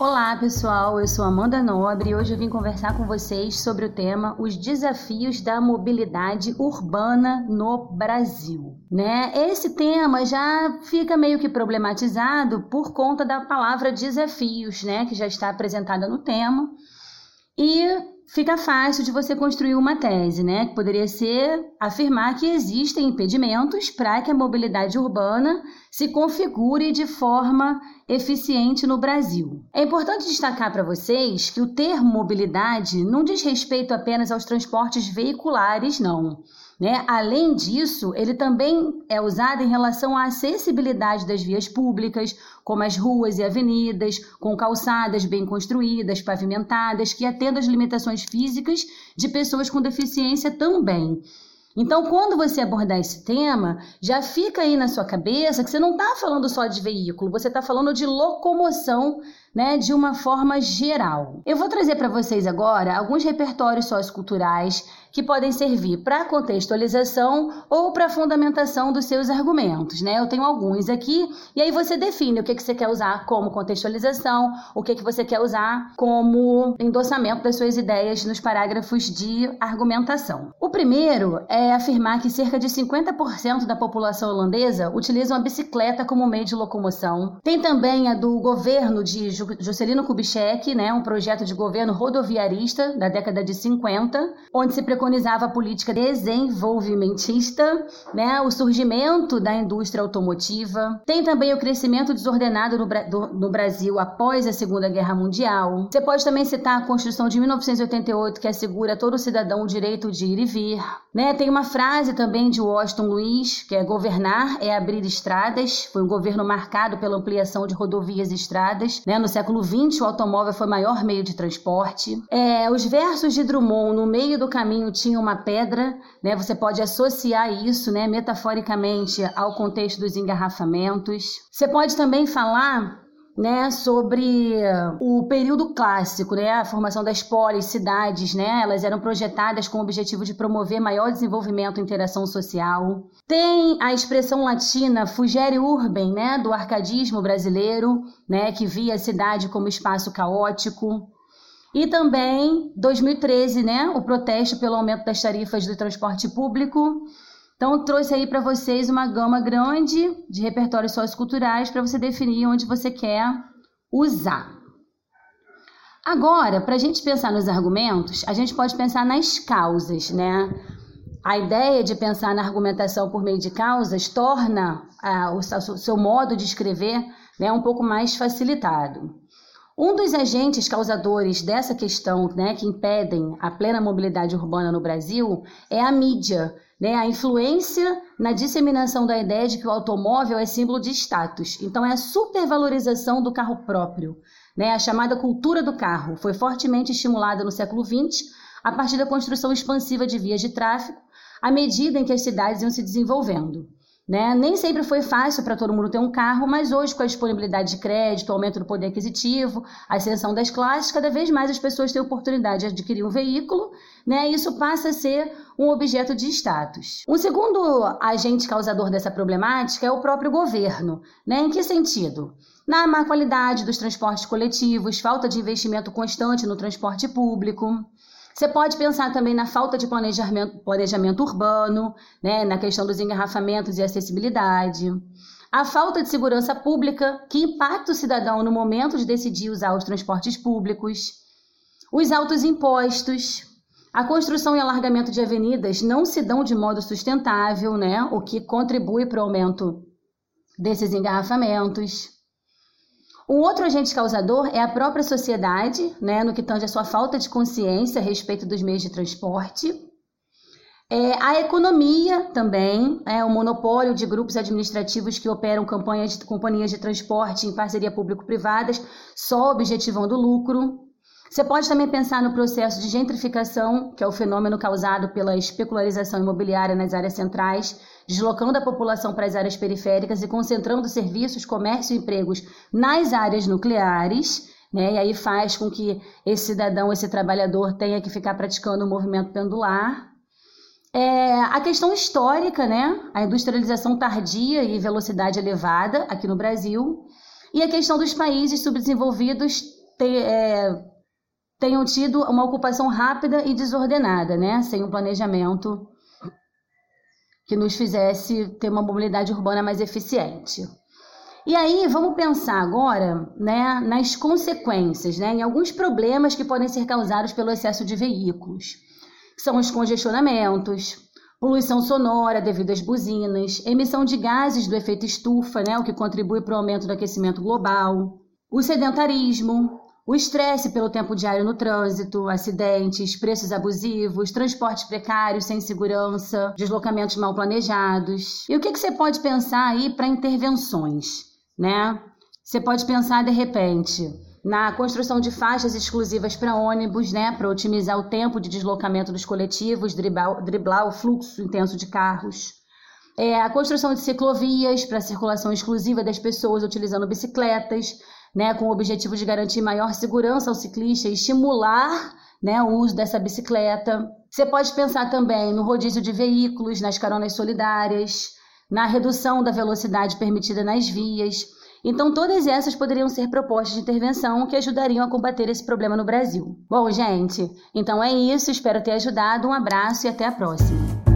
Olá pessoal, eu sou Amanda Nobre e hoje eu vim conversar com vocês sobre o tema Os desafios da mobilidade urbana no Brasil. Né? Esse tema já fica meio que problematizado por conta da palavra desafios, né? que já está apresentada no tema. E fica fácil de você construir uma tese, né? Que poderia ser afirmar que existem impedimentos para que a mobilidade urbana se configure de forma eficiente no Brasil. É importante destacar para vocês que o termo mobilidade não diz respeito apenas aos transportes veiculares, não. Né? Além disso, ele também é usado em relação à acessibilidade das vias públicas, como as ruas e avenidas, com calçadas bem construídas, pavimentadas, que atendam às limitações físicas de pessoas com deficiência também. Então, quando você abordar esse tema, já fica aí na sua cabeça que você não está falando só de veículo, você está falando de locomoção né, de uma forma geral. Eu vou trazer para vocês agora alguns repertórios socioculturais que podem servir para contextualização ou para fundamentação dos seus argumentos, né? Eu tenho alguns aqui e aí você define o que, que você quer usar como contextualização, o que, que você quer usar como endossamento das suas ideias nos parágrafos de argumentação. O primeiro é afirmar que cerca de 50% da população holandesa utilizam a bicicleta como meio de locomoção. Tem também a do governo de Juscelino Kubitschek, né, um projeto de governo rodoviarista da década de 50, onde se preconizava a política desenvolvimentista, né, o surgimento da indústria automotiva. Tem também o crescimento desordenado no, do, no Brasil após a Segunda Guerra Mundial. Você pode também citar a Constituição de 1988, que assegura a todo cidadão o direito de ir e vir. Né? Tem uma frase também de Washington Luiz, que é governar é abrir estradas. Foi um governo marcado pela ampliação de rodovias e estradas. Né? No século XX, o automóvel foi o maior meio de transporte. É, os versos de Drummond, no meio do caminho tinha uma pedra, né? Você pode associar isso, né, metaforicamente ao contexto dos engarrafamentos. Você pode também falar né, sobre o período clássico, né, a formação das polis, cidades, né, elas eram projetadas com o objetivo de promover maior desenvolvimento e interação social. Tem a expressão latina fugere urbem, né, do arcadismo brasileiro, né, que via a cidade como espaço caótico. E também 2013, né, o protesto pelo aumento das tarifas do transporte público. Então trouxe aí para vocês uma gama grande de repertórios socioculturais para você definir onde você quer usar. Agora, para a gente pensar nos argumentos, a gente pode pensar nas causas, né? A ideia de pensar na argumentação por meio de causas torna ah, o, seu modo de escrever né, um pouco mais facilitado. Um dos agentes causadores dessa questão, né, que impedem a plena mobilidade urbana no Brasil, é a mídia, né, a influência na disseminação da ideia de que o automóvel é símbolo de status. Então, é a supervalorização do carro próprio. Né, a chamada cultura do carro foi fortemente estimulada no século XX a partir da construção expansiva de vias de tráfego, à medida em que as cidades iam se desenvolvendo. Né? Nem sempre foi fácil para todo mundo ter um carro, mas hoje, com a disponibilidade de crédito, aumento do poder aquisitivo, a ascensão das classes, cada vez mais as pessoas têm oportunidade de adquirir um veículo, né? E isso passa a ser um objeto de status. Um segundo agente causador dessa problemática é o próprio governo. Né? Em que sentido? Na má qualidade dos transportes coletivos, falta de investimento constante no transporte público. Você pode pensar também na falta de planejamento, planejamento urbano, né, na questão dos engarrafamentos e acessibilidade. A falta de segurança pública, que impacta o cidadão no momento de decidir usar os transportes públicos. Os altos impostos. A construção e alargamento de avenidas não se dão de modo sustentável, né, o que contribui para o aumento desses engarrafamentos. Um outro agente causador é a própria sociedade, né, no que tange a sua falta de consciência a respeito dos meios de transporte. É, a economia também, é o monopólio de grupos administrativos que operam campanhas de companhias de transporte em parceria público-privadas, só objetivando lucro. Você pode também pensar no processo de gentrificação, que é o fenômeno causado pela especularização imobiliária nas áreas centrais, deslocando a população para as áreas periféricas e concentrando serviços, comércio e empregos nas áreas nucleares. Né? E aí faz com que esse cidadão, esse trabalhador tenha que ficar praticando o movimento pendular. É, a questão histórica, né? a industrialização tardia e velocidade elevada aqui no Brasil, e a questão dos países subdesenvolvidos é, tenham tido uma ocupação rápida e desordenada, né? Sem um planejamento que nos fizesse ter uma mobilidade urbana mais eficiente. E aí, vamos pensar agora né, nas consequências, né, em alguns problemas que podem ser causados pelo excesso de veículos, são os congestionamentos, poluição sonora devido às buzinas, emissão de gases do efeito estufa, né, o que contribui para o aumento do aquecimento global, o sedentarismo, o estresse pelo tempo diário no trânsito, acidentes, preços abusivos, transportes precários sem segurança, deslocamentos mal planejados. E o que, que você pode pensar aí para intervenções? né? Você pode pensar de repente na construção de faixas exclusivas para ônibus, né, para otimizar o tempo de deslocamento dos coletivos, driblar, driblar o fluxo intenso de carros. É, a construção de ciclovias para circulação exclusiva das pessoas utilizando bicicletas, né, com o objetivo de garantir maior segurança ao ciclista e estimular né, o uso dessa bicicleta. Você pode pensar também no rodízio de veículos, nas caronas solidárias, na redução da velocidade permitida nas vias. Então, todas essas poderiam ser propostas de intervenção que ajudariam a combater esse problema no Brasil. Bom, gente, então é isso. Espero ter ajudado. Um abraço e até a próxima.